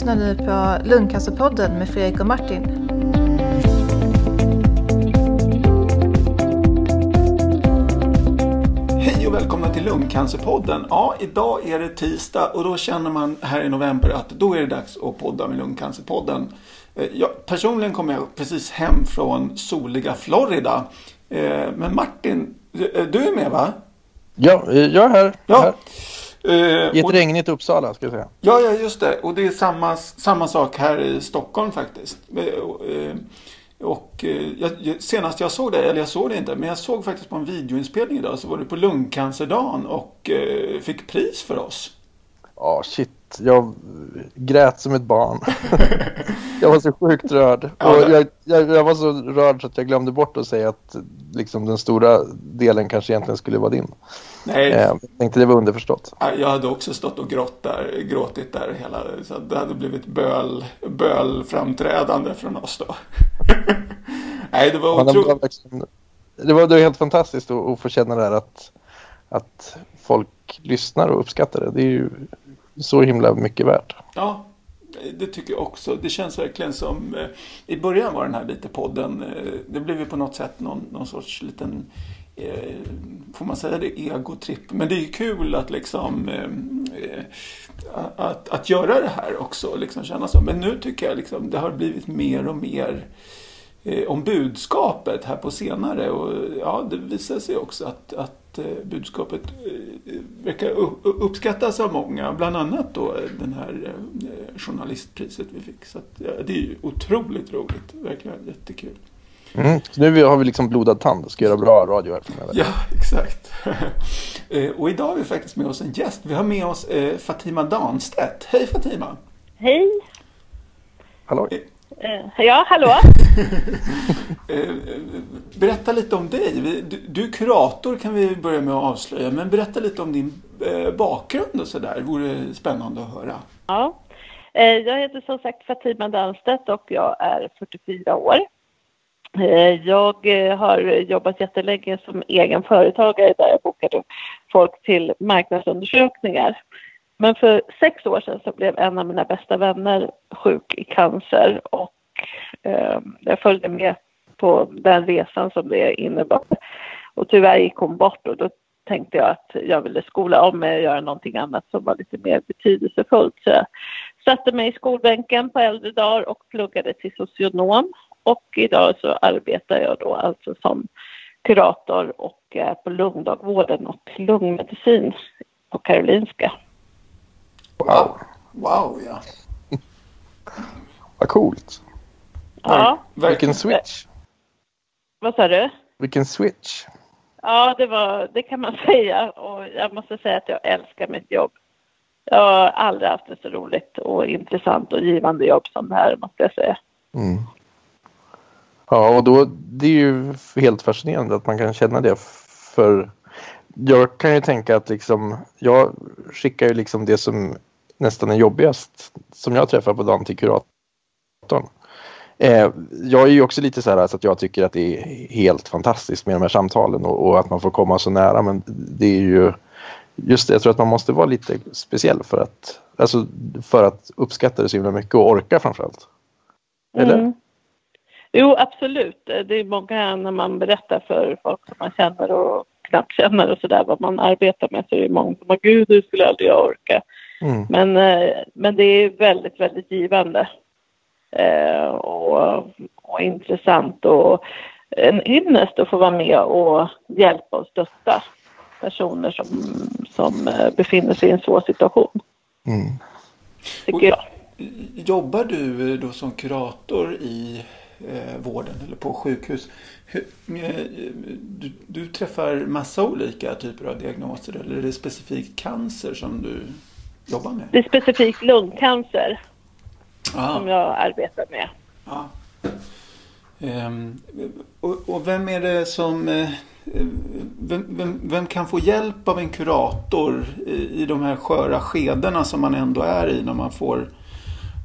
lyssnar nu på Lungcancerpodden med Fredrik och Martin. Hej och välkomna till Lungcancerpodden. Ja, idag är det tisdag och då känner man här i november att då är det dags att podda med Lungcancerpodden. Eh, Jag, personligen kommer jag precis hem från soliga Florida. Eh, Men Martin, eh, du är med va? Ja, jag är här. Ja. Eh, I ett och- regnigt Uppsala ska jag säga. Ja, ja, just det. Och det är samma, samma sak här i Stockholm faktiskt. Eh, och, eh, eh, jag, senast jag såg det, eller jag såg det inte, men jag såg faktiskt på en videoinspelning idag så var det på lungcancerdagen och eh, fick pris för oss. Ja, shit. Jag grät som ett barn. jag var så sjukt rörd. Och jag, jag, jag var så rörd så att jag glömde bort att säga att liksom, den stora delen kanske egentligen skulle vara din. Nej, Eh, jag tänkte det var underförstått. jag hade också stått och grått där, gråtit där hela, så det hade blivit böl, bölframträdande från oss då. Nej, det var otroligt. det, var, det var helt fantastiskt att, att få känna det här att, att folk lyssnar och uppskattar det. Det är ju så himla mycket värt. Ja, det tycker jag också. Det känns verkligen som... Eh, I början var den här lite podden, eh, det blev ju på något sätt någon, någon sorts liten... Eh, får man säga det? Egotripp. Men det är ju kul att liksom... Eh, eh att, att göra det här också, liksom känna så. Men nu tycker jag liksom det har blivit mer och mer eh, om budskapet här på senare. Och ja, det visar sig också att, att budskapet eh, verkar uppskattas av många. Bland annat då eh, den här eh, journalistpriset vi fick. Så att, ja, det är ju otroligt roligt. Verkligen jättekul. Mm. Så nu har vi liksom blodad tand och ska göra bra radio här framöver. Ja, exakt. Eh, och idag har vi faktiskt med oss en gäst. Vi har med oss eh, Fatima Danstedt. Hej Fatima! Hej. Hallå? Eh, ja, hallå? Eh, Berätta lite om dig. Du, är kurator kan vi börja med att avslöja. Men berätta lite om din eh, bakgrund och sådär. Det vore spännande att höra. Ja. Jag heter som sagt Fatima Danstedt och jag är 44 år. Jag har jobbat jättelänge som egen företagare där jag bokade folk till marknadsundersökningar. Men för sex år sedan så blev en av mina bästa vänner sjuk i cancer och eh, jag följde med på den resan som det innebar. Och tyvärr gick hon bort och då tänkte jag att jag ville skola om mig och göra någonting annat som var lite mer betydelsefullt. Så jag satte mig i skolbänken på äldre dagar och pluggade till socionom. Och idag så arbetar jag då alltså som kurator och är på lungdagvården och lungmedicin på Karolinska. Wow! Wow, ja. Vad coolt. Ja, Vilken switch. vad sa du? Vilken switch. Ja, det, var, det kan man säga. Och jag måste säga att jag älskar mitt jobb. Jag har aldrig haft ett så roligt och intressant och givande jobb som det här, måste jag säga. Mm. Ja, och då, det är ju helt fascinerande att man kan känna det. För jag kan ju tänka att liksom, jag skickar ju liksom det som nästan är jobbigast som jag träffar på dagen till kuratorn. Eh, jag är ju också lite så här så att jag tycker att det är helt fantastiskt med de här samtalen och, och att man får komma så nära. Men det är ju just det, jag tror att man måste vara lite speciell för att, alltså, för att uppskatta det så himla mycket och orka framförallt. Eller? Mm. Jo, absolut. Det är många när man berättar för folk som man känner och knappt känner och sådär vad man arbetar med så är det många som bara gud, det skulle aldrig jag orka. Mm. Men, eh, men det är väldigt, väldigt givande. Eh, och, och intressant och en ynnest att få vara med och hjälpa och stötta personer som, som eh, befinner sig i en svår situation, Mm. tycker jag. Jobbar du då som kurator i eh, vården eller på sjukhus? Hur, du, du träffar massa olika typer av diagnoser eller är det specifikt cancer som du jobbar med? Det är specifikt lungcancer som Ah, jag arbetar med. ja. Ehm, och, och vem är det som... eh, Vem, vem, vem kan få hjälp av en kurator i, i de här sköra skedena som man ändå är i när man får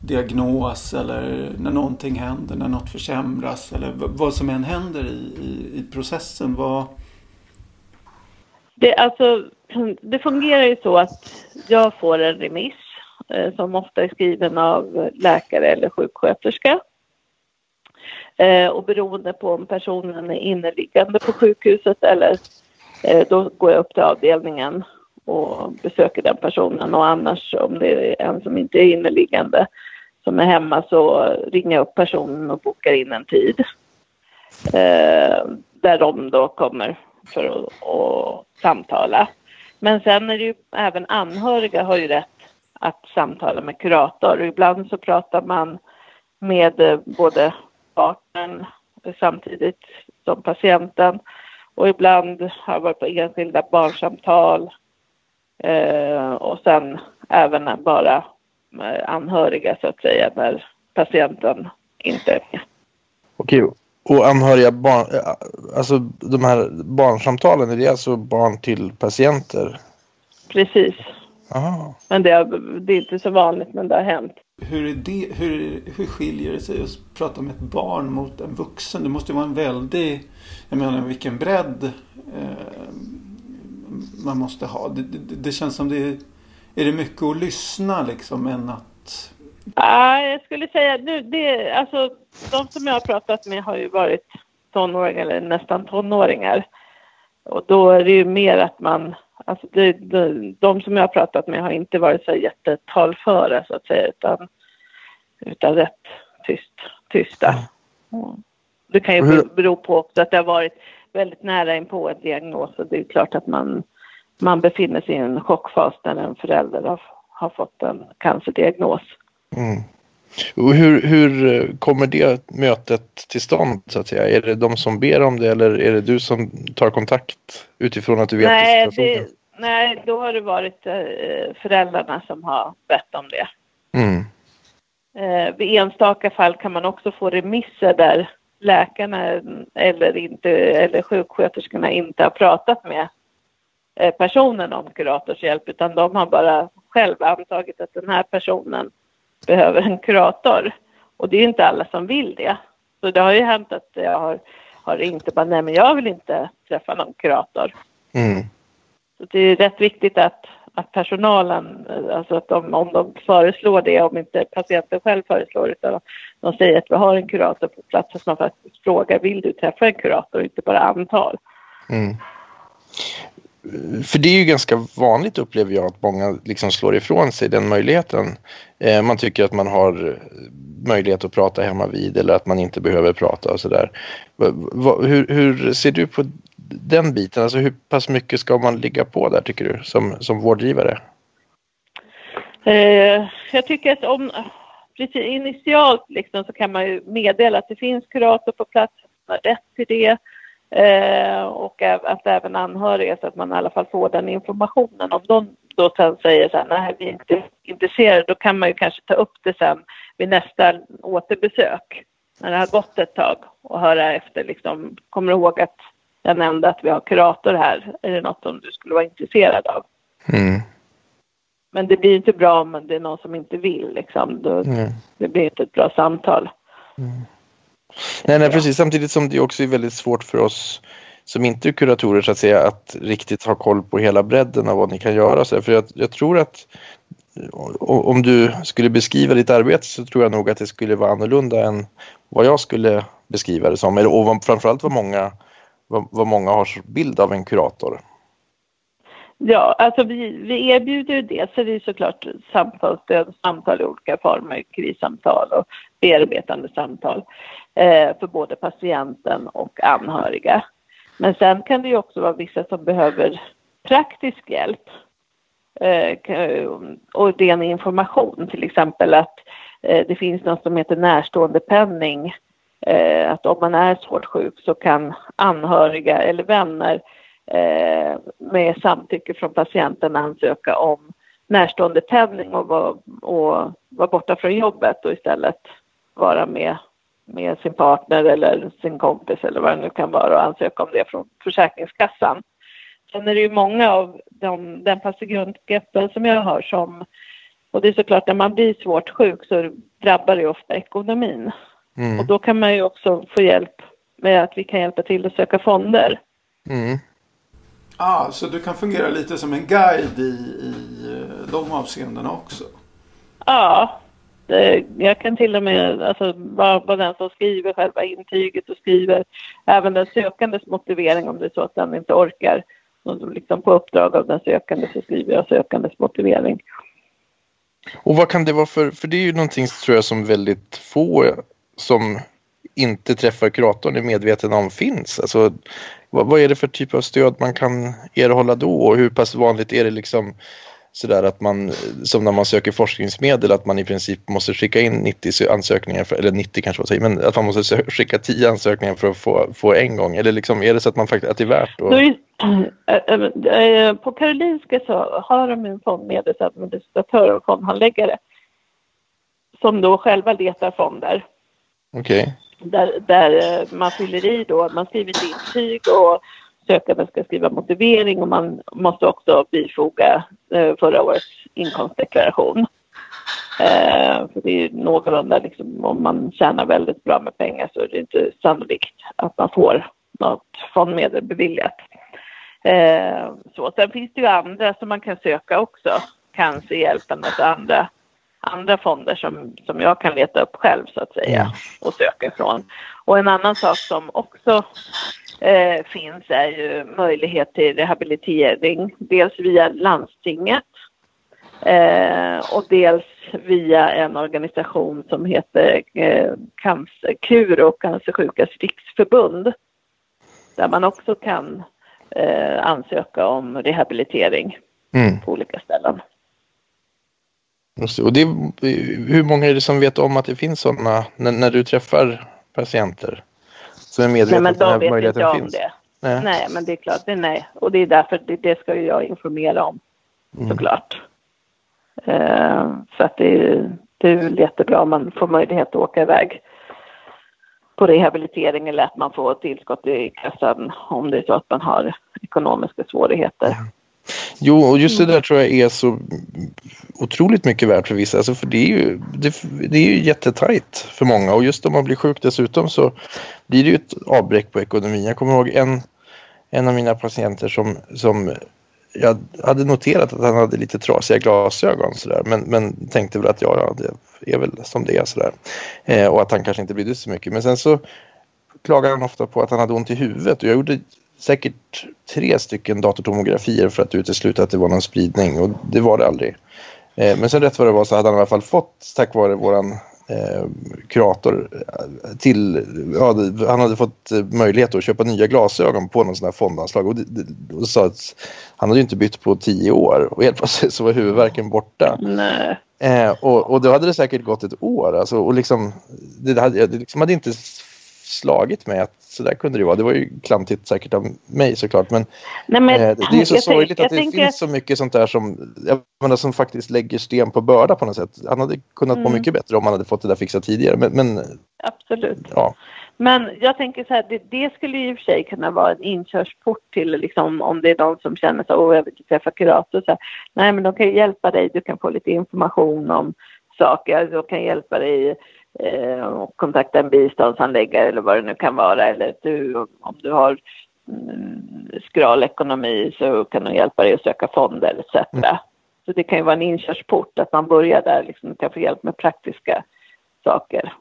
diagnos eller när någonting händer, när något försämras eller vad som än händer i, i, i processen. Vad, Det, alltså, det fungerar ju så att jag får en remiss eh, som ofta är skriven av läkare eller sjuksköterska. Eh, och beroende på om personen är inneliggande på sjukhuset eller eh, då går jag upp till avdelningen och besöker den personen och annars om det är en som inte är inneliggande som är hemma så ringer jag upp personen och bokar in en tid. Eh, där de då kommer för att samtala. Men sen är det ju även anhöriga har ju rätt att samtala med kurator. Och ibland så pratar man med eh, både partnern samtidigt som patienten och ibland har jag varit på enskilda barnsamtal eh, och sen även bara eh, anhöriga så att säga när patienten inte är med. Okej, och anhöriga barn, alltså de här barnsamtalen, är det alltså barn till patienter? Precis. Aha. Men det, är, det är inte så vanligt men det har hänt. Hur, är det, hur, hur skiljer det sig att prata med ett barn mot en vuxen? Det måste ju vara en väldig, jag menar vilken bredd eh, man måste ha. Det, det, det, känns som det är, är det mycket att lyssna liksom än att... Ja, jag skulle säga nu, det, alltså de som jag har pratat med har ju varit tonåringar eller nästan tonåringar. Och då är det ju mer att man Alltså det, det, de som jag har pratat med har inte varit så jättetalföra så att säga utan, utan rätt tyst, tysta. Mm. Det kan ju bero på också att det har varit väldigt nära in på en diagnos och det är klart att man, man befinner sig i en chockfas när en förälder har, har fått en cancerdiagnos. Mm. Och hur, hur kommer det mötet till stånd så att säga? Är det de som ber om det eller är det du som tar kontakt utifrån att du vet nej, det, nej, då har det varit eh, föräldrarna som har bett om det. Mm. Eh, vid enstaka fall kan man också få remisser där läkarna eller, inte, eller sjuksköterskorna inte har pratat med eh, personen om kuratorshjälp utan de har bara själva antagit att den här personen behöver en kurator. Och det är inte alla som vill det. Så det har ju hänt att jag har, har och bara, nej men jag vill inte träffa någon kurator. Mm. Så det är rätt viktigt att, att personalen, alltså att de, om de föreslår det, om inte patienten själv föreslår det, utan de säger att vi har en kurator på plats, att man faktiskt frågar, vill du träffa en kurator, inte bara antal. Mm. För det är ju ganska vanligt upplever jag att många liksom slår ifrån sig den möjligheten. Eh, man tycker att man har eh, möjlighet att prata hemma vid eller att man inte behöver prata och sådär. Hur, hur, ser du på den biten? Alltså hur pass mycket ska man ligga på där tycker du som, som vårdgivare? Eh, jag tycker att om precis initialt liksom så kan man ju meddela att det finns kurator på plats, man har rätt till det. Eh, och att även anhöriga så att man i alla fall får den informationen. Om de då sen säger så här, nej vi är inte intresserade, då kan man ju kanske ta upp det sen vid nästa återbesök. När det har gått ett tag och höra efter liksom, kommer du ihåg att jag nämnde att vi har kurator här, är det något som du skulle vara intresserad av? Mm. Men det blir inte bra om det är någon som inte vill liksom. Då, mm. Det blir inte ett bra samtal. Mm. Nej, nej, precis. Samtidigt som det också är väldigt svårt för oss som inte är kuratorer så att säga att riktigt ha koll på hela bredden av vad ni kan göra. Så för jag, jag tror att om du skulle beskriva ditt arbete så tror jag nog att det skulle vara annorlunda än vad jag skulle beskriva det som. Eller, och framförallt vad många, vad, vad många har bild av en kurator. Ja, alltså vi, vi erbjuder det. Så det är såklart samtalsstöd, samtal i olika former, krissamtal och bearbetande samtal Eh, för både patienten och anhöriga. Men sen kan det ju också vara vissa som behöver praktisk hjälp eh, och ren information, till exempel att eh, det finns något som heter närståendepenning. Att om man är svårt sjuk så kan anhöriga eller vänner med samtycke från patienten ansöka om närståendepenning och vara, och vara borta från jobbet och istället vara med, med sin partner eller sin kompis eller vad det nu kan vara och ansöka om det från Försäkringskassan. Sen är det ju många av de, den patientgruppen som jag har som, och det är såklart när man blir svårt sjuk så drabbar det ofta ekonomin. Mm. Och då kan man ju också få hjälp med att vi kan hjälpa till att söka fonder. Mm. Ah, så du kan fungera lite som en guide i, i eh, de avseendena också? Ja, Eh, jag kan till och med, alltså vara vara den som skriver själva intyget och skriver även den sökandes motivering om det är så att den inte orkar. Och liksom på uppdrag av den sökande så skriver jag sökandes motivering. Och vad kan det vara för, för det är ju någonting tror jag som väldigt få som inte träffar kuratorn är medvetna om finns. Alltså, vad, vad, är det för typ av stöd man kan erhålla då och hur pass vanligt är det liksom sådär att man, som när man söker forskningsmedel, att man i princip måste skicka in 90 ansökningar, för, eller 90 kanske man säger, men att man måste skicka 10 ansökningar för att få, få en gång? Eller liksom, är det så att man faktiskt, att det är värt att... På Karolinska så har de en fondmedelsadministratör och fondhandläggare som då själva letar fonder. Okej. Okay. Där, där man fyller i då, man skriver ett intyg och sökanden ska skriva motivering och man måste också bifoga eh, förra årets inkomstdeklaration. Eh, för det är någorlunda liksom, om man tjänar väldigt bra med pengar så är det inte sannolikt att man får något fondmedel beviljat. Eh, så. Sen finns det ju andra som man kan söka också, cancerhjälpen och andra, andra fonder som, som jag kan leta upp själv så att säga mm. och söka ifrån. Och en annan sak som också eh, finns är ju möjlighet till rehabilitering. Dels via landstinget eh, och dels via en organisation som heter eh, cancer, Kuro, Cancersjukas riksförbund. Där man också kan eh, ansöka om rehabilitering mm. på olika ställen. Och det, hur många är det som vet om att det finns sådana när, när du träffar patienter? Som är medvetna nej, men de vet möjligheten inte om finns. det. Nej. nej. men det är klart, det nej. Och det är därför det, det ska jag informera om mm. såklart. Uh, så att det, det är jättebra om man får möjlighet att åka iväg på rehabilitering eller att man får tillskott i kassan om det är så att man har ekonomiska svårigheter. Mm. Jo, och just det där tror jag är så otroligt mycket värt för vissa. Alltså för det är ju, det, det är ju jättetajt för många och just om man blir sjuk dessutom så blir det ju ett avbräck på ekonomin. Jag kommer ihåg en, en av mina patienter som, som jag hade noterat att han hade lite trasiga glasögon sådär, men, men tänkte väl att ja, det är väl som det är sådär. Eh, och att han kanske inte brydde sig så mycket. Men sen så klagade han ofta på att han hade ont i huvudet och jag gjorde säkert tre stycken datortomografier för att utesluta att det var någon spridning och det var det aldrig. Eh, men sen rätt vad det var så hade han i alla fall fått tack vare våran eh, kurator eh, till, ja, han hade fått eh, möjlighet att köpa nya glasögon på någon sån här fondanslag och, och, och sa att han hade ju inte bytt på tio år och helt plötsligt så var huvudvärken borta. Nej. Eh, och, och då hade det säkert gått ett år alltså, och liksom, det hade, det liksom hade inte slagit mig att så där kunde det vara. Det var ju klantigt säkert av mig såklart men, Nej, men eh, det är så sorgligt att det tänker... finns så mycket sånt där som, jag menar, som faktiskt lägger sten på börda på något sätt. Han hade kunnat mm. må mycket bättre om han hade fått det där fixat tidigare. Men, men Absolut. Ja. Men jag tänker så här, det, det, skulle ju i och för sig kunna vara en inkörsport till liksom, om det är någon som känner så åh jag vill träffa kurator. Så här, Nej men de kan ju hjälpa dig, du kan få lite information om saker, de kan hjälpa dig eh, och kontakta en biståndsanläggare eller vad det nu kan vara. Eller du, om du har mm, skral ekonomi så kan de hjälpa dig att söka fonder etc. Mm. Så det kan ju vara en inkörsport att man börjar där, liksom kan få hjälp med praktiska saker.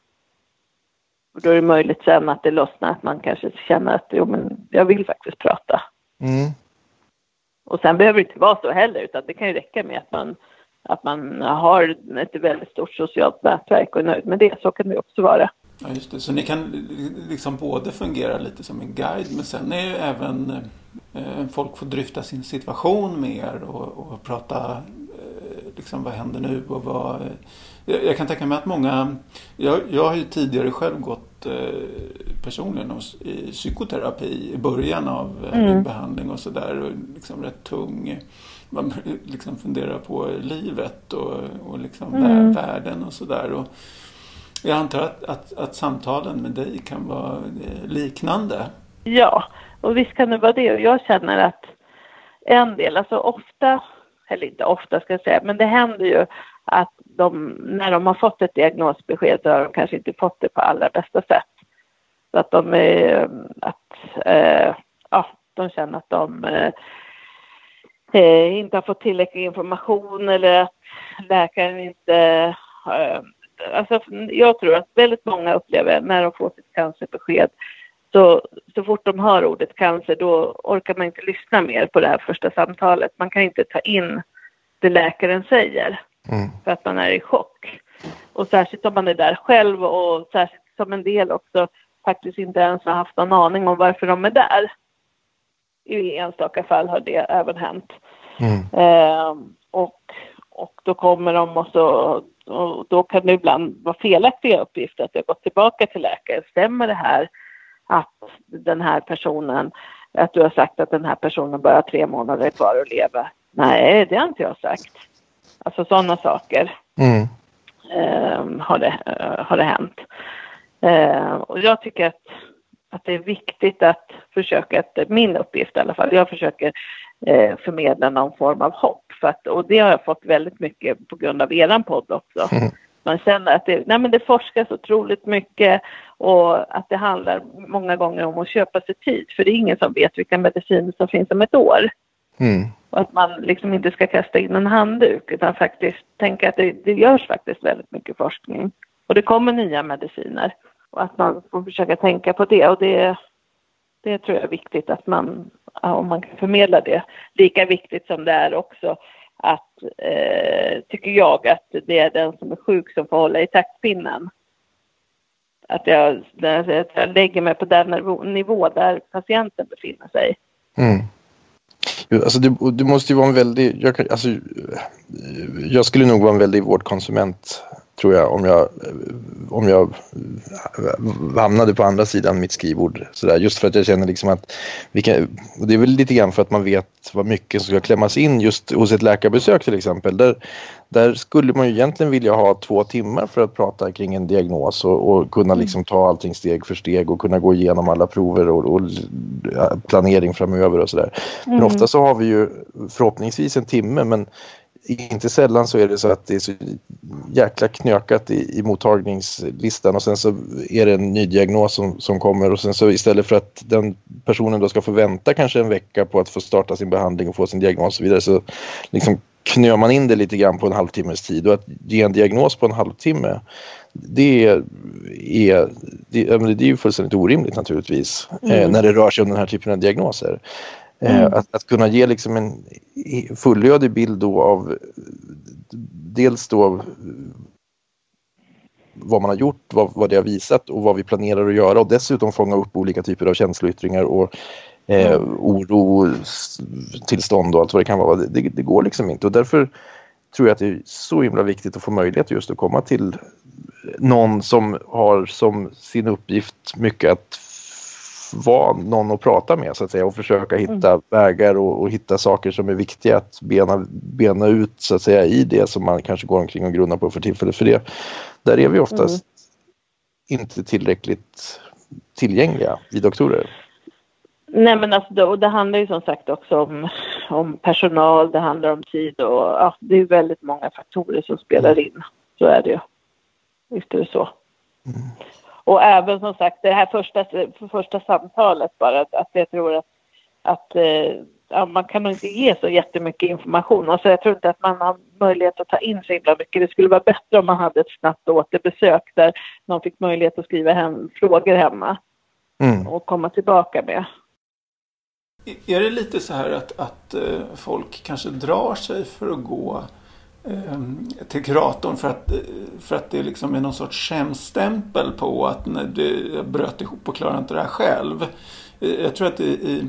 Och då är det möjligt sen att det lossnar, att man kanske känner att jo, men jag vill faktiskt prata. Mm. Och sen behöver det inte vara så heller, utan det kan ju räcka med att man att man har ett väldigt stort socialt nätverk och är nöjd med det. Så kan det också vara. Ja, just det. Så ni kan liksom både fungera lite som en guide men sen är ju även eh, folk får dryfta sin situation med er och, och prata eh, liksom vad händer nu och vad... Eh, jag, kan tänka mig att många... Jag, jag har ju tidigare själv gått eh, personligen hos, i psykoterapi i början av eh, mm. min behandling och sådär. Liksom rätt tung man liksom funderar på livet och, och liksom mm. världen och sådär. Jag antar att, att, att, samtalen med dig kan vara eh, liknande. Ja, och visst kan det vara det. Och jag känner att en del, alltså ofta, eller inte ofta ska jag säga, men det händer ju att de, när de har fått ett diagnosbesked så har de kanske inte fått det på allra bästa sätt. Så att de, att, eh, ja, de känner att de eh, inte har fått tillräcklig information eller att läkaren inte eh, Alltså, jag tror att väldigt många upplever när de får sitt cancerbesked så, så fort de hör ordet cancer då orkar man inte lyssna mer på det här första samtalet. Man kan inte ta in det läkaren säger mm. för att man är i chock. Och särskilt om man är där själv och särskilt som en del också faktiskt inte ens har haft någon aning om varför de är där. I enstaka fall har det även hänt. Mm. Eh, och, och då kommer de och så och då kan det ibland vara felaktiga uppgifter att jag gått tillbaka till läkaren. Stämmer det här att den här personen, att du har sagt att den här personen bara har tre månader kvar att leva? Nej, det har inte jag sagt. Alltså sådana saker mm. eh, har, det, har det hänt. Eh, och jag tycker att, att det är viktigt att försöka, att, min uppgift i alla fall, jag försöker eh, förmedla någon form av hopp. För att, och det har jag fått väldigt mycket på grund av eran podd också. Mm. Man känner att det, nej men det forskas otroligt mycket och att det handlar många gånger om att köpa sig tid. För det är ingen som vet vilka mediciner som finns om ett år. Mm. Och att man liksom inte ska kasta in en handduk utan faktiskt tänka att det, det görs faktiskt väldigt mycket forskning. Och det kommer nya mediciner. Och att man får försöka tänka på det. Och det, det tror jag är viktigt att man, om man kan förmedla det. Lika viktigt som det är också att, eh, tycker jag, att det är den som är sjuk som får hålla i taktpinnen. Att jag, att jag lägger mig på den nivå där patienten befinner sig. Mm. Alltså du, du, måste ju vara en väldig... jag, alltså, jag skulle nog vara en väldig vårdkonsument tror jag om jag, om jag hamnade på andra sidan mitt skrivbord. Sådär. Just för att jag känner liksom att vi kan, och det är väl lite grann för att man vet vad mycket som ska klämmas in just hos ett läkarbesök till exempel. Där, där skulle man ju egentligen vilja ha två timmar för att prata kring en diagnos och, och kunna mm. liksom ta allting steg för steg och kunna gå igenom alla prover och, och planering framöver och sådär. Mm. Men ofta så har vi ju förhoppningsvis en timme men inte sällan så är det så att det är så jäkla knökat i, i mottagningslistan och sen så är det en ny diagnos som, som kommer och sen så istället för att den personen då ska få vänta kanske en vecka på att få starta sin behandling och få sin diagnos och så vidare så liksom knör man in det lite grann på en halvtimmes tid och att ge en diagnos på en halvtimme det är, det, det är ju fullständigt orimligt naturligtvis eh, mm. när det rör sig om den här typen av diagnoser. Eh, mm. Att, att, kunna ge liksom en fullödig bild då av dels då vad man har gjort, vad, vad det har visat och vad vi planerar att göra och dessutom fånga upp olika typer av känsloyttringar och eh, mm. oro, tillstånd och allt vad det kan vara. Det, det, går liksom inte och därför tror jag att det är så himla viktigt att få möjlighet just att komma till någon som har som sin uppgift mycket att vara någon att prata med så att säga och försöka hitta mm. vägar och, och, hitta saker som är viktiga att bena, bena ut så att säga i det som man kanske går omkring och grunnar på för tillfället. För det, där är vi oftast mm. inte tillräckligt tillgängliga, vi doktorer. Nej men alltså, och det handlar ju som sagt också om, om personal, det handlar om tid och ja, det är väldigt många faktorer som spelar in. Så är det ju. Visst är det så. Mm. Och även som sagt det här första, första samtalet bara, att jag tror att, att eh, ja, man kan nog inte ge så jättemycket information. Alltså jag tror inte att man har möjlighet att ta in så himla mycket. Det skulle vara bättre om man hade ett snabbt återbesök där någon fick möjlighet att skriva hem frågor hemma mm. och komma tillbaka med. Är det lite så här att, att eh, folk kanske drar sig för att gå Ehm, till kuratorn för att, för att det liksom är någon sorts skämstämpel på att när du, jag bröt ihop och klarade inte det här själv. Eh, jag tror att i, i,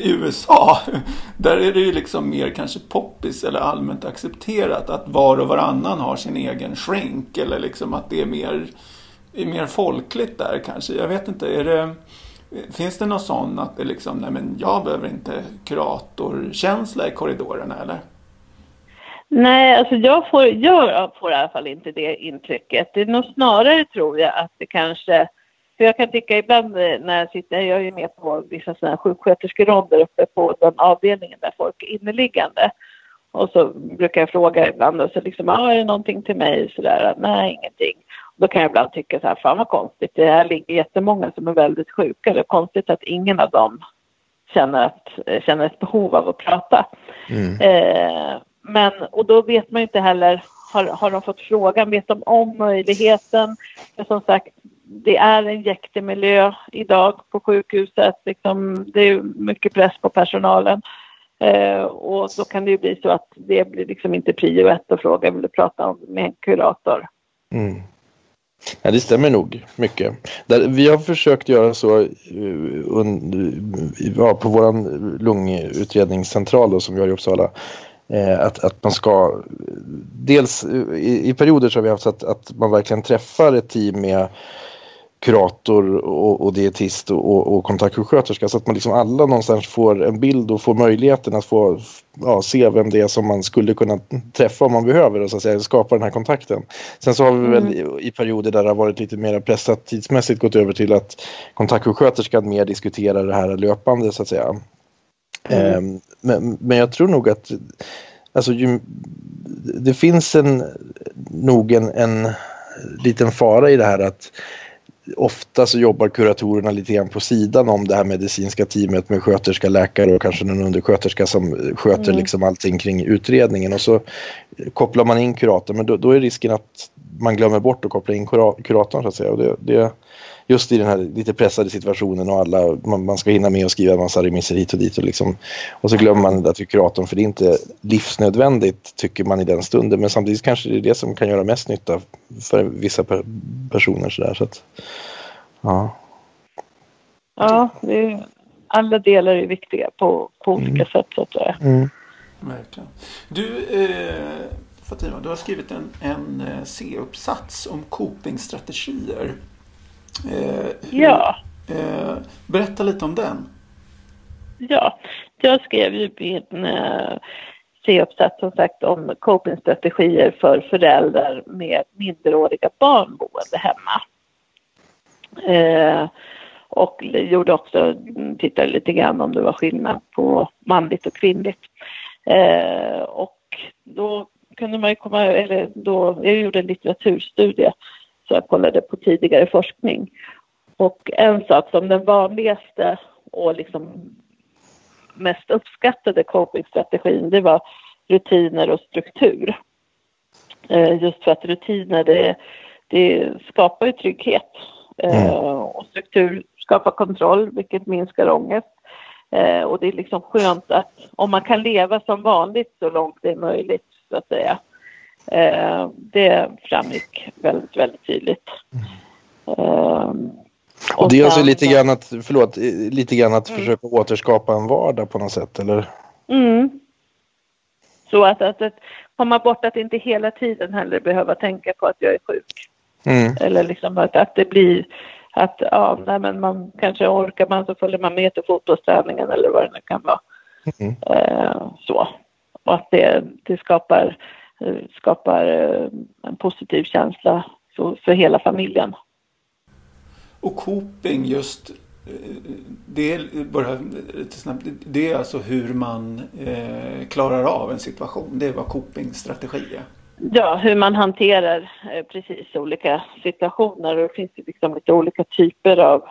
i USA, där är det ju liksom mer kanske poppis eller allmänt accepterat att var och varannan har sin egen shrink eller liksom att det är mer, är mer folkligt där kanske. Jag vet inte, är det, finns det någon sån att det liksom, nej men jag behöver inte kuratorkänsla i korridorerna eller? Nej, alltså jag får, jag får i alla fall inte det intrycket. Det är nog snarare tror jag att det kanske för jag kan tycka ibland när jag sitter, jag är ju med på vissa sådana sjuksköterskeronder uppe på den avdelningen där folk är inneliggande. Och så brukar jag fråga ibland och så liksom, ah, är det någonting till mig? Sådär, nej ingenting. Och då kan jag ibland tycka så här, fan vad konstigt, det här ligger jättemånga som är väldigt sjuka. Det är konstigt att ingen av dem känner, att, känner ett behov av att prata. Mm. Eh, men, och då vet man ju inte heller, har, har de fått frågan, vet de om möjligheten? Men som sagt, det är en jäktig miljö idag på sjukhuset. Liksom, det är mycket press på personalen. Eh, och då kan det ju bli så att det blir liksom inte prio ett att fråga, vill du prata om med en kurator? Mm. Ja, det stämmer nog mycket. Där, vi har försökt göra så uh, ja, på vår lungutredningscentral då, som vi har i Uppsala. Eh, att, att man ska, dels i, i, perioder så har vi haft att, att man verkligen träffar ett team med kurator och, och dietist och, och kontaktsjuksköterska så att man liksom alla någonstans får en bild och får möjligheten att få ja, se vem det är som man skulle kunna träffa om man behöver och så att säga skapa den här kontakten. Sen så har vi väl i, mm. i perioder där det har varit lite mer pressat tidsmässigt gått över till att kontaktsjuksköterskan mer diskuterar det här löpande så att säga. Mm. Um, men, men jag tror nog att alltså, det finns en, nog en, en liten fara i det här att ofta så jobbar kuratorerna lite grann på sidan om det här medicinska teamet med sköterska, läkare och kanske någon undersköterska som sköter mm. liksom allting kring utredningen och så kopplar man in kuratorn men då, då, är risken att man glömmer bort att koppla in kuratorn så att säga och det, det just i den här lite pressade situationen och alla, man, man, ska hinna med att skriva en massa remisser hit och dit och liksom och så glömmer man att kuratorn för det är inte livsnödvändigt tycker man i den stunden men samtidigt kanske det är det som kan göra mest nytta för vissa per, personer sådär så att ja. Ja, är, alla delar är viktiga på, på olika mm. sätt så att säga. Mm. Verkligen. Du eh, Fatima, du har skrivit en, en eh, C-uppsats om copingstrategier. Eh, ja. Eh, berätta lite om den. Ja, jag skrev ju min eh, C-uppsats som sagt om copingstrategier för föräldrar med minderåriga barn boende hemma. Eh, och gjorde också, tittade lite grann om det var skillnad på manligt och kvinnligt. Eh, och då kunde man ju komma, eller då, jag gjorde en litteraturstudie så jag kollade på tidigare forskning. Och en sak som den vanligaste och liksom mest uppskattade copingstrategin det var rutiner och struktur. Eh, just för att rutiner det, det skapar ju trygghet eh, mm. och struktur skapar kontroll vilket minskar ångest. Eh, och det är liksom skönt att om man kan leva som vanligt så långt det är möjligt så att säga Eh, det framgick väldigt, väldigt tydligt. Eh, och, det är alltså lite grann att, förlåt, lite grann att mm. försöka återskapa en vardag på något sätt eller? Mm. Så att, att, att komma bort att inte hela tiden heller behöva tänka på att jag är sjuk. Mm. Eller liksom att, att det blir att ja, nej, men man kanske orkar man så följer man med till fotbollsträningen eller vad det nu kan vara. Mm. Eh, så. Och att det, det skapar skapar eh, en positiv känsla för, hela familjen. Och coping just eh, det är, bara lite snabbt, det är alltså hur man eh, klarar av en situation. Det är vad copingstrategi är. Ja, hur man hanterar eh, precis olika situationer. Och det finns ju liksom lite olika typer av,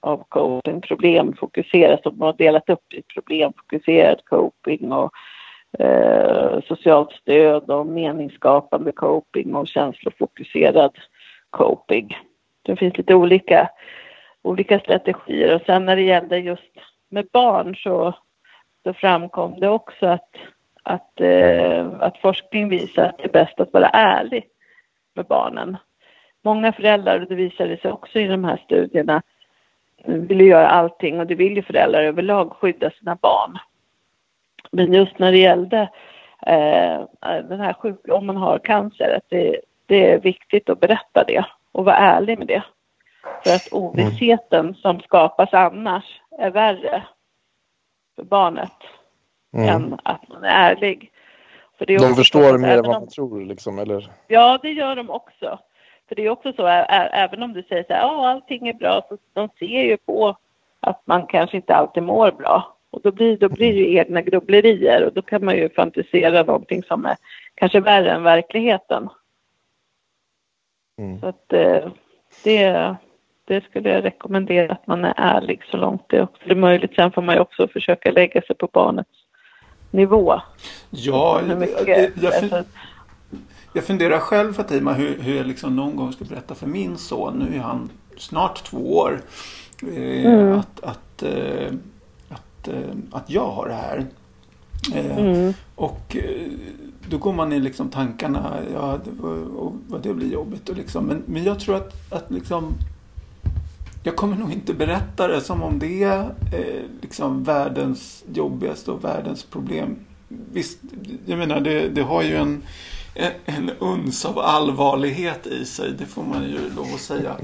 av coping. Problemfokuserat, som man har delat upp i problemfokuserad coping och eh, socialt stöd och meningsskapande coping och känslofokuserad coping. Det finns lite olika, olika strategier och sen när det gällde just med barn så, så framkom det också att, att, eh, att forskning visar att det är bäst att vara ärlig med barnen. Många föräldrar, och det visade sig också i de här studierna, vill göra allting och det vill ju föräldrar överlag skydda sina barn. Men just när det gällde eh, den här sjuk om man har cancer, att det, det, är viktigt att berätta det och vara ärlig med det. För att ovissheten mm. som skapas annars är värre för barnet mm. än att man är ärlig. För det är de förstår mer än vad man tror liksom, eller? Ja, det gör de också. För det är också så, även om du säger så här, ja allting är bra, så de ser ju på att man kanske inte alltid mår bra. Och då blir, då blir det ju egna grubblerier och då kan man ju fantisera någonting som är kanske värre än verkligheten. Mm. Så att eh, det, det skulle jag rekommendera att man är ärlig så långt det också är möjligt. Sen får man ju också försöka lägga sig på barnets nivå. Ja, jag, alltså, jag funderar själv Fatima hur, hur jag liksom någon gång ska berätta för min son, nu är han snart två år, eh, Mm. att, att, eh, att, eh, att jag har det här. Eh, mm, Och eh, då går man i liksom tankarna, ja, och vad det blir jobbigt och liksom. Men, men jag tror att, att liksom jag kommer nog inte berätta det som om det är eh, liksom världens jobbigaste och världens problem. Visst, jag menar det, det har ju en, en, en uns av allvarlighet i sig, det får man ju lov att säga.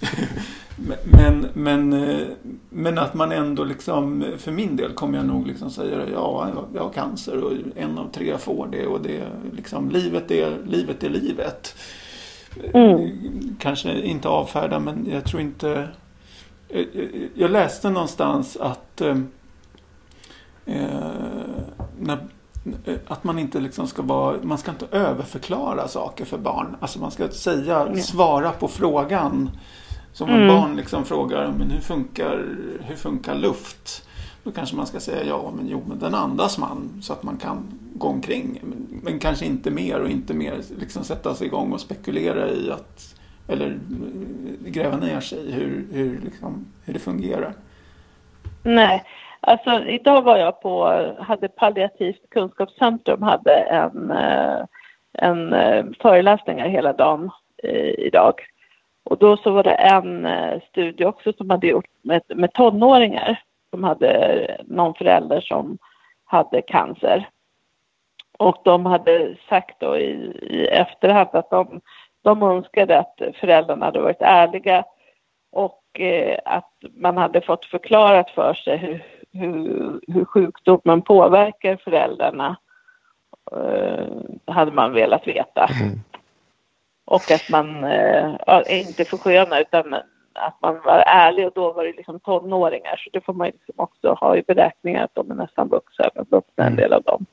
Men, men, eh, men att man ändå liksom, för min del kommer jag nog liksom säga ja, jag- har cancer och en av tre får det och det liksom, livet är, livet är livet. Mm. Kanske inte avfärda men jag tror inte, eh, jag läste någonstans att eh, eh, när, eh, att man inte liksom ska vara, man ska inte överförklara saker för barn. Alltså man ska säga, svara på frågan. Som om Mm. barn liksom frågar, men hur funkar, hur funkar luft? Då kanske man ska säga ja, men jo, men den andas man så att man kan gå omkring. Men, men kanske inte mer och inte mer liksom sätta sig igång och spekulera i att, eller eh, gräva ner sig i hur, hur, liksom, hur det fungerar. Nej, alltså idag var jag på, hade Palliativt kunskapscentrum hade en, eh, en eh, föreläsningar hela dagen idag. Och då så var det en eh, studie också som hade gjort med, med tonåringar som hade eh, någon förälder som hade cancer. Och de hade sagt då i, i efterhand att de, de önskade att föräldrarna hade varit ärliga och eh, att man hade fått förklarat för sig hur, hur, hur sjukdomen påverkar föräldrarna. Eh, hade man velat veta. Mm. Och att man eh, inte försköna utan att man var ärlig och då var det liksom tonåringar. Så det får man liksom också ha i beräkningar att de är nästan vuxna, vuxna en del av dem.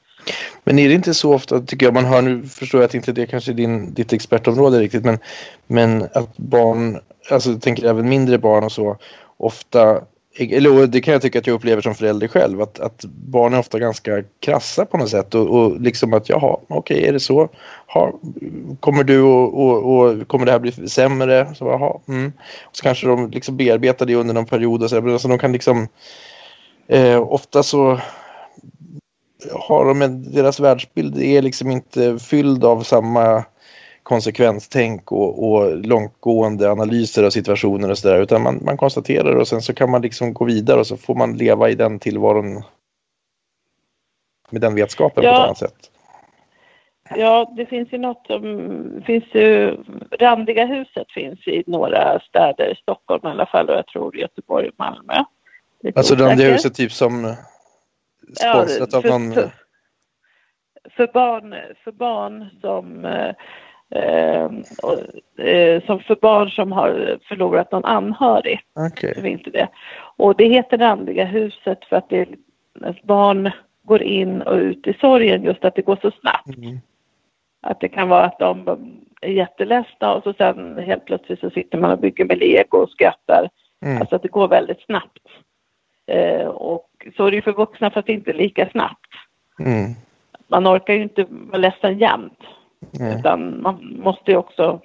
Men är det inte så ofta, tycker jag, man hör nu, förstår jag att inte det kanske är din, ditt expertområde riktigt, men, men att barn, alltså jag tänker även mindre barn och så, ofta, eller det kan jag tycka att jag upplever som förälder själv, att, att barn är ofta ganska krassa på något sätt och, och liksom att jaha, okej, är det så? Ha, kommer du och, och, och kommer det här bli sämre? Så, aha, mm. och så kanske de liksom bearbetar det under någon period och så, så alltså, de kan liksom eh, ofta så har de en, deras världsbild är liksom inte fylld av samma konsekvenstänk och, och långtgående analyser av situationer och sådär utan man, man konstaterar och sen så kan man liksom gå vidare och så får man leva i den tillvaron med den vetskapen Ja. på ett annat sätt. Ja, det finns ju något som finns ju, Randiga huset finns i några städer, Stockholm i alla fall och jag tror Göteborg och Malmö. Alltså osäker. huset typ som Ja, sponsrat av för, någon... för, för, barn, för barn som eh, eh, och, eh, som för barn som har förlorat någon anhörig. Okej. Det finns det. Och det heter Randiga huset för att det barn går in och ut i sorgen just att det går så snabbt. Mm. Att det kan vara att de är jätteledsna och så sen helt plötsligt så sitter man och bygger med lego och skrattar. Mm. Alltså att det går väldigt snabbt. Eh, och så är det ju för vuxna fast inte lika snabbt. Mm. Man orkar ju inte vara ledsen jämt. Mm. Utan man måste ju också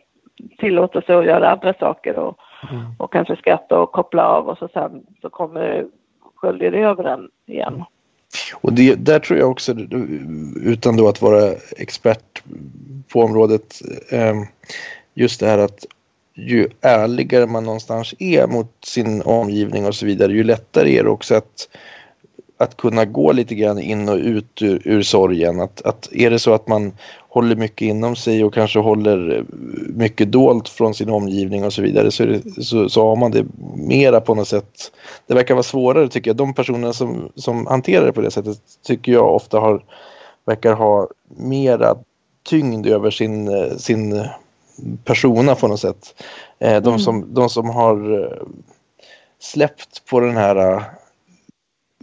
tillåta sig att göra andra saker och, Mm. och kanske skratta och koppla av och så sen så kommer sköljer det över en igen. Och det, där tror jag också, utan då att vara expert på området, eh, just det här att ju ärligare man någonstans är mot sin omgivning och så vidare, ju lättare är det också att, att kunna gå lite grann in och ut ur, ur sorgen. Att, att är det så att man håller mycket inom sig och kanske håller mycket dolt från sin omgivning och så vidare så, det, så, så har man det mera på något sätt. Det verkar vara svårare tycker jag. De personerna som, som hanterar det på det sättet tycker jag ofta har, verkar ha mera tyngd över sin, sin persona på något sätt. Eh, De, Mm. som, de som har eh, släppt på den här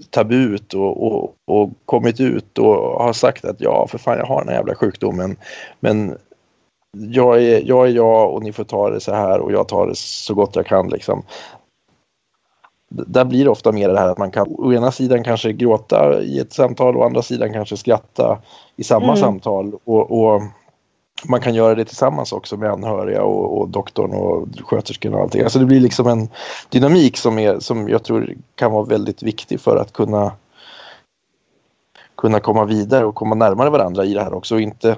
tabut och, och, och kommit ut och har sagt att ja, för fan, jag har den här jävla sjukdomen. Men jag är, jag är jag och ni får ta det så här och jag tar det så gott jag kan liksom. Där blir det ofta mer det här att man kan å ena sidan kanske gråta i ett samtal och å andra sidan kanske skratta i samma mm. samtal och, och, man kan göra det tillsammans också med anhöriga och, och doktorn och sköterskan och allting. Alltså det blir liksom en dynamik som, är, som jag tror kan vara väldigt viktig för att kunna kunna komma vidare och komma närmare varandra i det här också och inte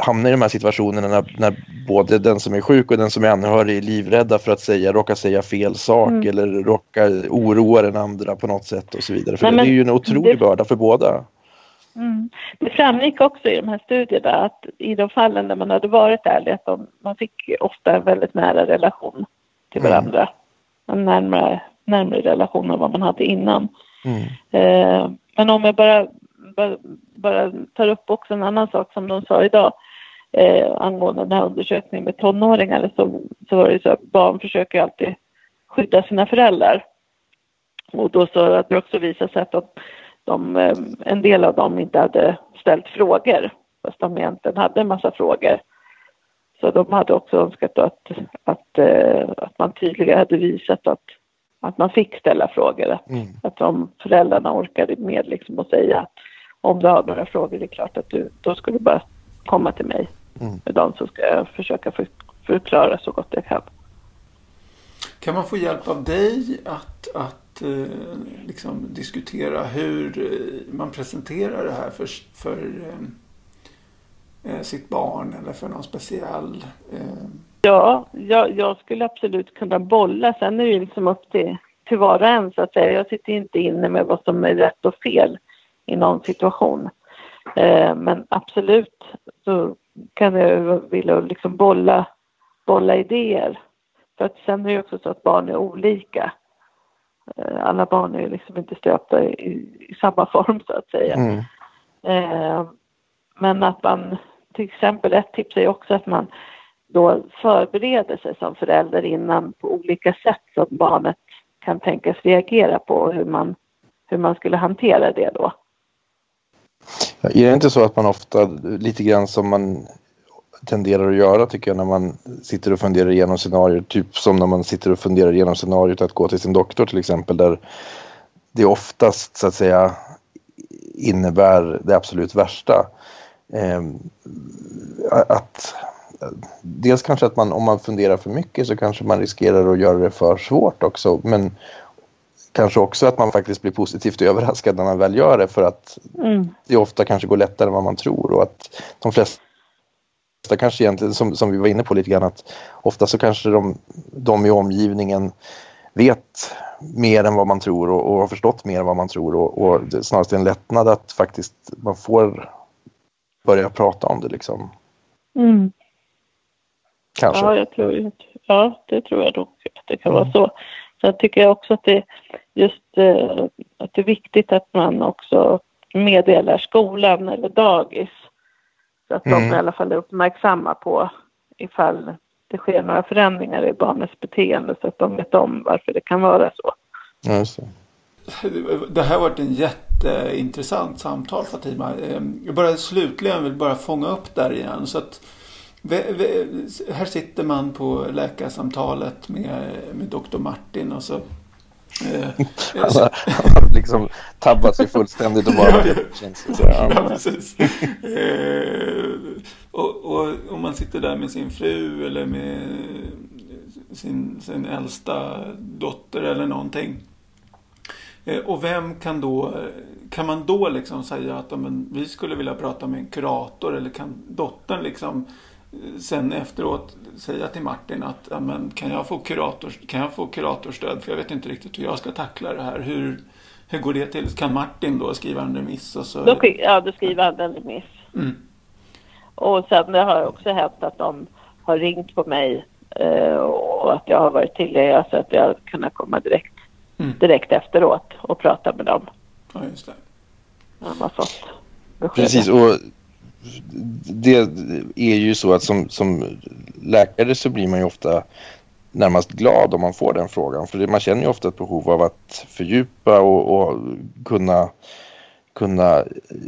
hamna i de här situationerna när, när, både den som är sjuk och den som är anhörig är livrädda för att säga, råka säga fel sak mm. eller råka oroa den andra på något sätt och så vidare. För Nej, det är ju en otrolig det, börda för båda. Mm. Det framgick också i de här studierna att i de fallen där man hade varit ärlig att de, man fick ofta en väldigt nära relation till mm. varandra. Mm. En närmare, närmare relation än vad man hade innan. Mm. Eh, men om jag bara bara, bara tar upp också en annan sak som de sa idag eh, angående den här undersökningen med tonåringar så, så var det så att barn försöker alltid skydda sina föräldrar. Och då så att det också visade sig att de, de, eh, en del av dem inte hade ställt frågor fast de egentligen hade en massa frågor. Så de hade också önskat att, att, eh, att man tydligare hade visat att, att man fick ställa frågor. Att, mm. att om föräldrarna orkade med liksom att säga att om du har några frågor, det är klart att du, då ska du bara komma till mig. Mm. Med dem så ska jag försöka för, förklara så gott jag kan. Kan man få hjälp av dig att, att eh, liksom diskutera hur eh, man presenterar det här för, för eh, eh, sitt barn eller för någon speciell? Eh... Ja, jag, jag, skulle absolut kunna bolla. Sen är det ju liksom upp till, till var och en så att säga. Jag sitter inte inne med vad som är rätt och fel i någon situation. Eh, men absolut så kan jag vilja liksom bolla, bolla idéer. För att sen är det också så att barn är olika. Eh, alla barn är liksom inte stöpta i, i samma form så att säga. Mm. Eh, men att man, till exempel ett tips är också att man då förbereder sig som förälder innan på olika sätt att barnet kan tänkas reagera på hur man, hur man skulle hantera det då. Är det inte så att man ofta, lite grann som man tenderar att göra tycker jag när man sitter och funderar igenom scenarier, typ som när man sitter och funderar igenom scenariot att gå till sin doktor till exempel, där det oftast så att säga innebär det absolut värsta. Eh, att Dels kanske att man om man funderar för mycket så kanske man riskerar att göra det för svårt också men kanske också att man faktiskt blir positivt överraskad när man väl gör det för att mm. det ofta kanske går lättare än vad man tror och att de flesta kanske egentligen, som, som vi var inne på lite grann, att ofta så kanske de, de i omgivningen vet mer än vad man tror och, och har förstått mer än vad man tror och, och det är snarast en lättnad att faktiskt man får börja prata om det liksom. Mm. Kanske. Ja, jag tror, ja, det tror jag nog att det kan mm. vara så. Sen tycker jag också att det just eh, att det är viktigt att man också meddelar skolan eller dagis. Så att mm. de i alla fall är uppmärksamma på ifall det sker några förändringar i barnets beteende så att de vet om varför det kan vara så. Ja, det här har varit en jätteintressant samtal Fatima. Ehm, jag bara slutligen vill bara fånga upp där igen. Så att här sitter man på läkarsamtalet med, med doktor Martin och så han, har, han har liksom tabbat sig fullständigt och bara ja, ja, precis. eh, och, och om man sitter där med sin fru eller med sin, sin äldsta dotter eller någonting. Eh, och vem kan då, kan man då liksom säga att men, vi skulle vilja prata med en kurator eller kan dottern liksom sen efteråt säga till Martin att ja, men, kan, jag få kurators, kan jag få kuratorstöd för jag vet inte riktigt hur jag ska tackla det här. Hur, hur går det till? Kan Martin då skriva en remiss? Och så... Då, ja, då skriver han en remiss. Mm. Och sen det har också hänt att de har ringt på mig eh, och att jag har varit tillgänglig så att jag har kunnat komma direkt, mm. direkt efteråt och prata med dem. Ja, just det. De har fått besked. Precis, och det är ju så att som, som läkare så blir man ju ofta närmast glad om man får den frågan. För man känner ju ofta ett behov av att fördjupa och, och kunna, kunna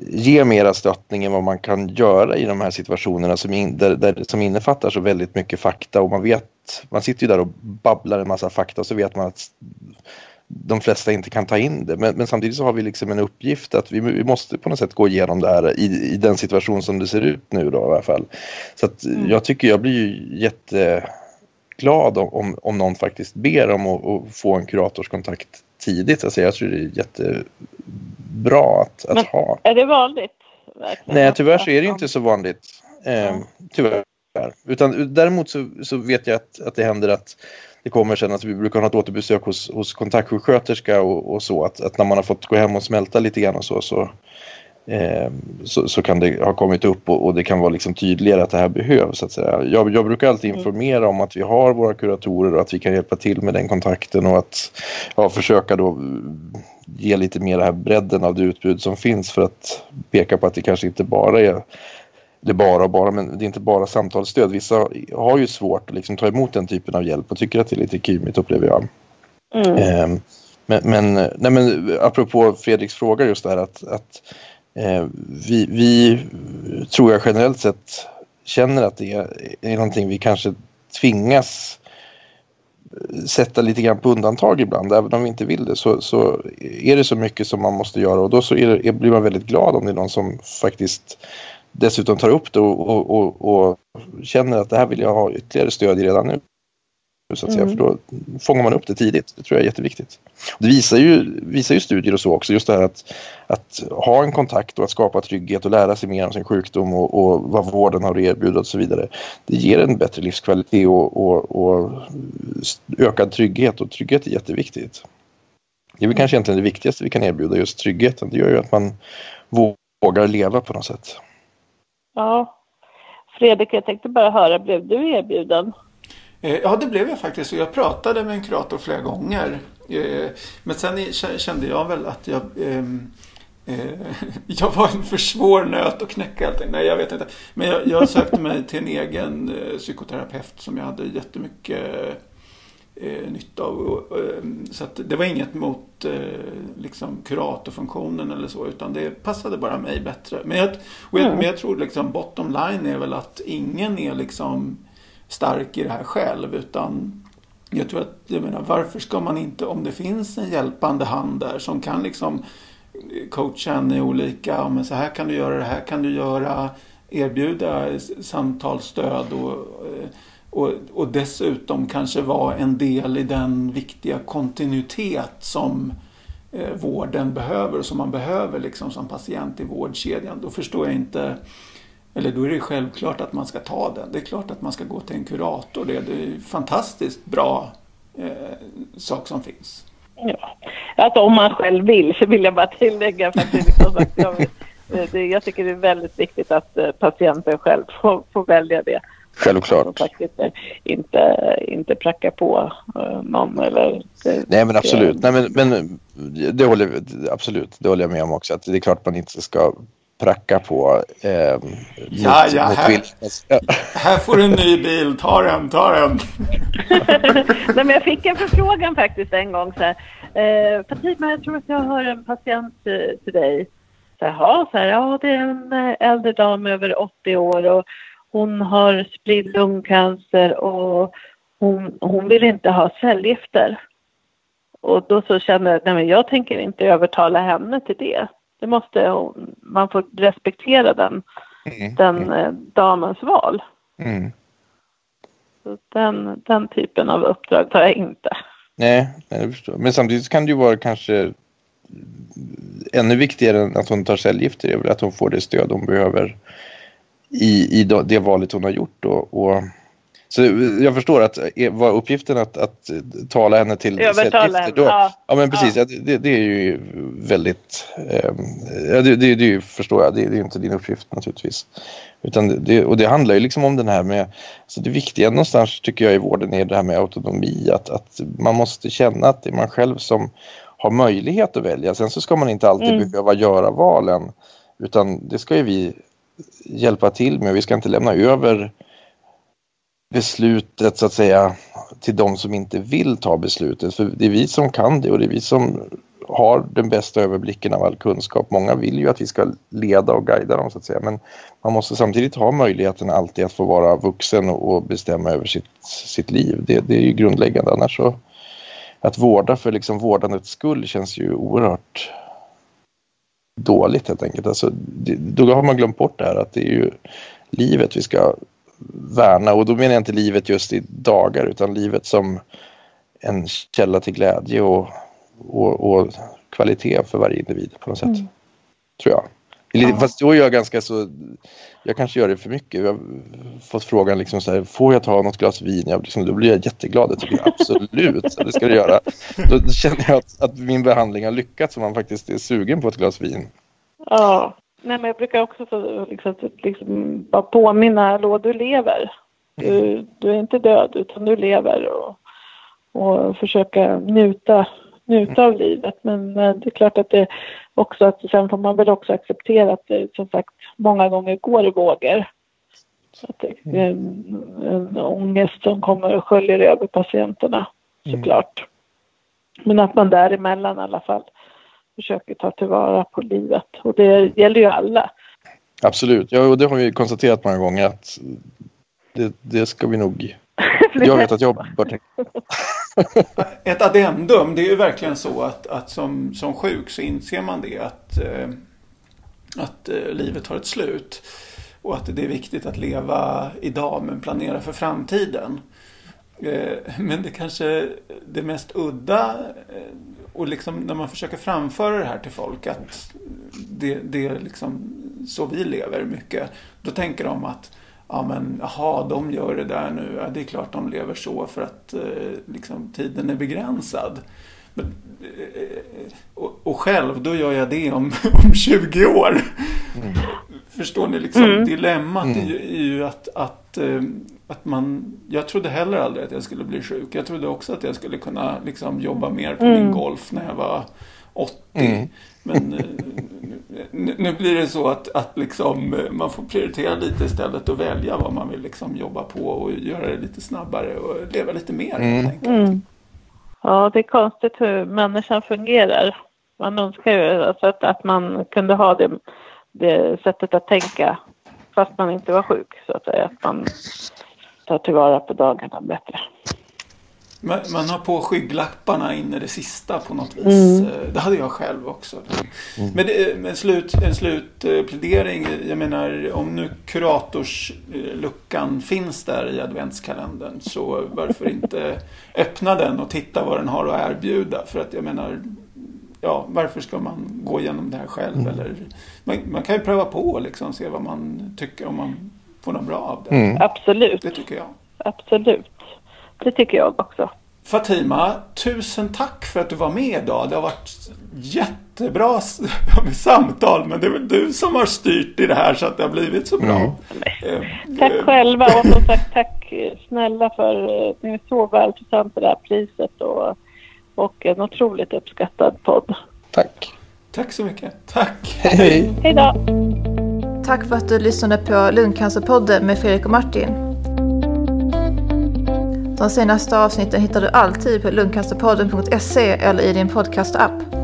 ge mera stöttning än vad man kan göra i de här situationerna som, in, där, där, som innefattar så väldigt mycket fakta och man vet, man sitter ju där och babblar en massa fakta och så vet man att de flesta inte kan ta in det. Men, men, samtidigt så har vi liksom en uppgift att vi, vi, måste på något sätt gå igenom det här i, i den situation som det ser ut nu då i alla fall. Så att mm. jag tycker jag blir ju jätteglad om, om, om någon faktiskt ber om att, att få en kuratorskontakt tidigt. Alltså jag tror det är jättebra att, att ha. Är det vanligt? Verkligen? Nej, tyvärr så är det inte så vanligt. Eh, tyvärr. Utan däremot så, så vet jag att, att det händer att det kommer sen att vi brukar ha ett återbesök hos, hos kontaktsjuksköterska och, och så att, att, när man har fått gå hem och smälta lite grann och så så, eh, så, så, kan det ha kommit upp och, och, det kan vara liksom tydligare att det här behövs. Så att säga. Jag, jag brukar alltid mm. informera om att vi har våra kuratorer och att vi kan hjälpa till med den kontakten och att ja, försöka då ge lite mer den här bredden av det utbud som finns för att peka på att det kanske inte bara är det bara och bara, men det är inte bara samtalsstöd. Vissa har ju svårt att liksom ta emot den typen av hjälp och tycker att det är lite kymigt upplever jag. Mm. Eh, men, men, nej men apropå Fredriks fråga just där att, att eh, vi, vi tror jag generellt sett känner att det är, är någonting vi kanske tvingas sätta lite grann på undantag ibland, även om vi inte vill det så, så är det så mycket som man måste göra och då så det, blir man väldigt glad om det är någon som faktiskt dessutom tar upp det och, och, och, och, känner att det här vill jag ha ytterligare stöd i redan nu. Så att säga, mm. För då fångar man upp det tidigt. Det tror jag är jätteviktigt. Det visar ju, visar ju studier och så också, just det här att, att ha en kontakt och att skapa trygghet och lära sig mer om sin sjukdom och, och vad vården har att erbjuda och så vidare. Det ger en bättre livskvalitet och, och, och ökad trygghet och trygghet är jätteviktigt. Det är väl kanske egentligen det viktigaste vi kan erbjuda, just tryggheten. Det gör ju att man vågar leva på något sätt. Ja. Fredrik, jag tänkte bara höra, blev du erbjuden? Eh, ja, det blev jag faktiskt. Jag pratade med en kurator flera gånger. Eh, men sen kände jag väl att jag ehm, eh, jag var en för svår nöt att knäcka allting. Nej, jag vet inte. Men jag, jag sökte mig till en egen psykoterapeut som jag hade jättemycket eh, nytta av. Och, eh, så det var inget mot eh, liksom kuratorfunktionen eller så utan det passade bara mig bättre. Men jag, jag, mm. men jag tror liksom bottom line är väl att ingen är liksom stark i det här själv utan jag tror att, jag menar varför ska man inte, om det finns en hjälpande hand där som kan liksom coacha en i olika, men så här kan du göra, det här kan du göra, erbjuda samtalsstöd och eh, och, och dessutom kanske vara en del i den viktiga kontinuitet som eh, vården behöver och som man behöver liksom som patient i vårdkedjan. Då förstår jag inte eller då är det självklart att man ska ta den. Det är klart att man ska gå till en kurator. Det är en fantastiskt bra eh, sak som finns. Ja, alltså om man själv vill så vill jag bara tillägga för att det liksom sagt, jag, det, jag tycker det är väldigt viktigt att eh, patienten själv får, får välja det. Självklart. Och faktiskt inte, inte pracka på uh, någon eller... Nej men absolut. Nej, men, men det håller, absolut, det håller jag med om också. Att det är klart man inte ska pracka på. Eh, ja, mot, ja, mot här, här får du en ny bil. Ta den, ta den. Nej, men jag fick en förfrågan faktiskt en gång. Så här, eh, Fatima, jag tror att jag har en patient eh, till dig. Så här, så här, ja, det är en eh, äldre dam över 80 år och hon har spridd lungcancer och hon, hon vill inte ha cellgifter. Och då så kände jag, nej men jag tänker inte övertala henne till det. Det måste hon, man får respektera den, mm. den eh, damens val. Mm. Så den, den typen av uppdrag tar jag inte. Nej, jag förstår. Men samtidigt kan det ju vara kanske ännu viktigare än att hon tar cellgifter, att hon får det stöd hon behöver i, i det valet hon har gjort. Och, och, så jag förstår att var uppgiften att, att tala henne till Övertala henne, då, ja. ja. men precis, ja. det, det, är ju väldigt, eh, det, det, det förstår jag, det, är inte din uppgift naturligtvis. Utan det, och det handlar ju liksom om den här med, så det viktiga någonstans tycker jag i vården är det här med autonomi, att, att man måste känna att det är man själv som har möjlighet att välja. Sen så ska man inte alltid mm. behöva göra valen, utan det ska ju vi hjälpa till med. Vi ska inte lämna över beslutet så att säga till de som inte vill ta beslutet. För det är vi som kan det och det är vi som har den bästa överblicken av all kunskap. Många vill ju att vi ska leda och guida dem så att säga. Men man måste samtidigt ha möjligheten alltid att få vara vuxen och bestämma över sitt, sitt liv. Det, det är ju grundläggande. Annars så att vårda för liksom vårdandets skull känns ju oerhört dåligt helt enkelt. Alltså, det, då har man glömt bort det här att det är ju livet vi ska värna och då menar jag inte livet just i dagar utan livet som en källa till glädje och, och, och kvalitet för varje individ på något sätt. Mm. Tror jag. Ja. Fast då är jag ganska så, jag kanske gör det för mycket. Jag har fått frågan liksom så här, får jag ta något glas vin? Jag, liksom, då blir jag jätteglad. Det tycker jag absolut, det ska du göra. Då känner jag att, att, min behandling har lyckats och man faktiskt är sugen på ett glas vin. Ja, Nej, men jag brukar också få, liksom, liksom, bara påminna, hallå du lever. Du, du är inte död utan du lever och, och försöka njuta, njuta av livet. Men eh, det är klart att det också att sen får man väl också acceptera att det som sagt många gånger går i vågor. Att det är en, en ångest som kommer och sköljer över patienterna såklart. Mm. Men att man däremellan i alla fall försöker ta tillvara på livet. Och det gäller ju alla. Absolut, ja, och det har vi konstaterat många gånger att det, det ska vi nog... Jag vet att jag bör tänka Ett addendum, det är ju verkligen så att, att som, som sjuk så inser man det att, eh, att eh, livet har ett slut. Och att det är viktigt att leva idag men planera för framtiden. Eh, men det kanske det mest udda och liksom när man försöker framföra det här till folk att det, det är liksom så vi lever mycket. Då tänker de att ja men jaha, de gör det där nu. Ja, det är klart de lever så för att eh, liksom, tiden är begränsad. Men, eh, och, och, själv, då gör jag det om, om 20 år. Mm. Förstår ni liksom? Mm. Dilemmat mm. är är ju att, att eh, att man, jag trodde heller aldrig att jag skulle bli sjuk. Jag trodde också att jag skulle kunna liksom jobba mer på mm. min golf när jag var 80. Men eh, nu blir det så att, att liksom, eh, man får prioritera lite istället och välja vad man vill liksom jobba på och göra det lite snabbare och leva lite mer mm. helt mm. Ja, det är konstigt hur människan fungerar. Man önskar ju alltså att, att man kunde ha det, det sättet att tänka fast man inte var sjuk så att säga. Att man ta tillvara på dagarna bättre. Man, man har på skygglapparna in i det sista på något vis. Mm. Eh, det hade jag själv också. Mm. Men, det, men slut, en slutplädering, jag menar om nu kuratorsluckan finns där i adventskalendern så varför inte öppna den och titta vad den har att erbjuda. För att jag menar, ja, varför ska man gå igenom det här själv? Mm. Eller, man, man, kan ju pröva på och liksom se vad man tycker om man får något bra av det. Mm. Absolut. Det tycker jag. Absolut. Det tycker jag också. Fatima, tusen tack för att du var med idag. Det har varit jättebra samtal, men det är väl du som har styrt i det här så att det har blivit så bra. Mm. Eh, tack eh. själva och som sagt tack snälla för att ni är så välförtjänta det här priset och, och en otroligt uppskattad podd. Tack. Tack så mycket. Tack. Hej. Hej då. Tack för att du lyssnade på Lungcancerpodden med Fredrik och Martin. De senaste avsnitten hittar du alltid på lungcancerpodden.se eller i din podcastapp.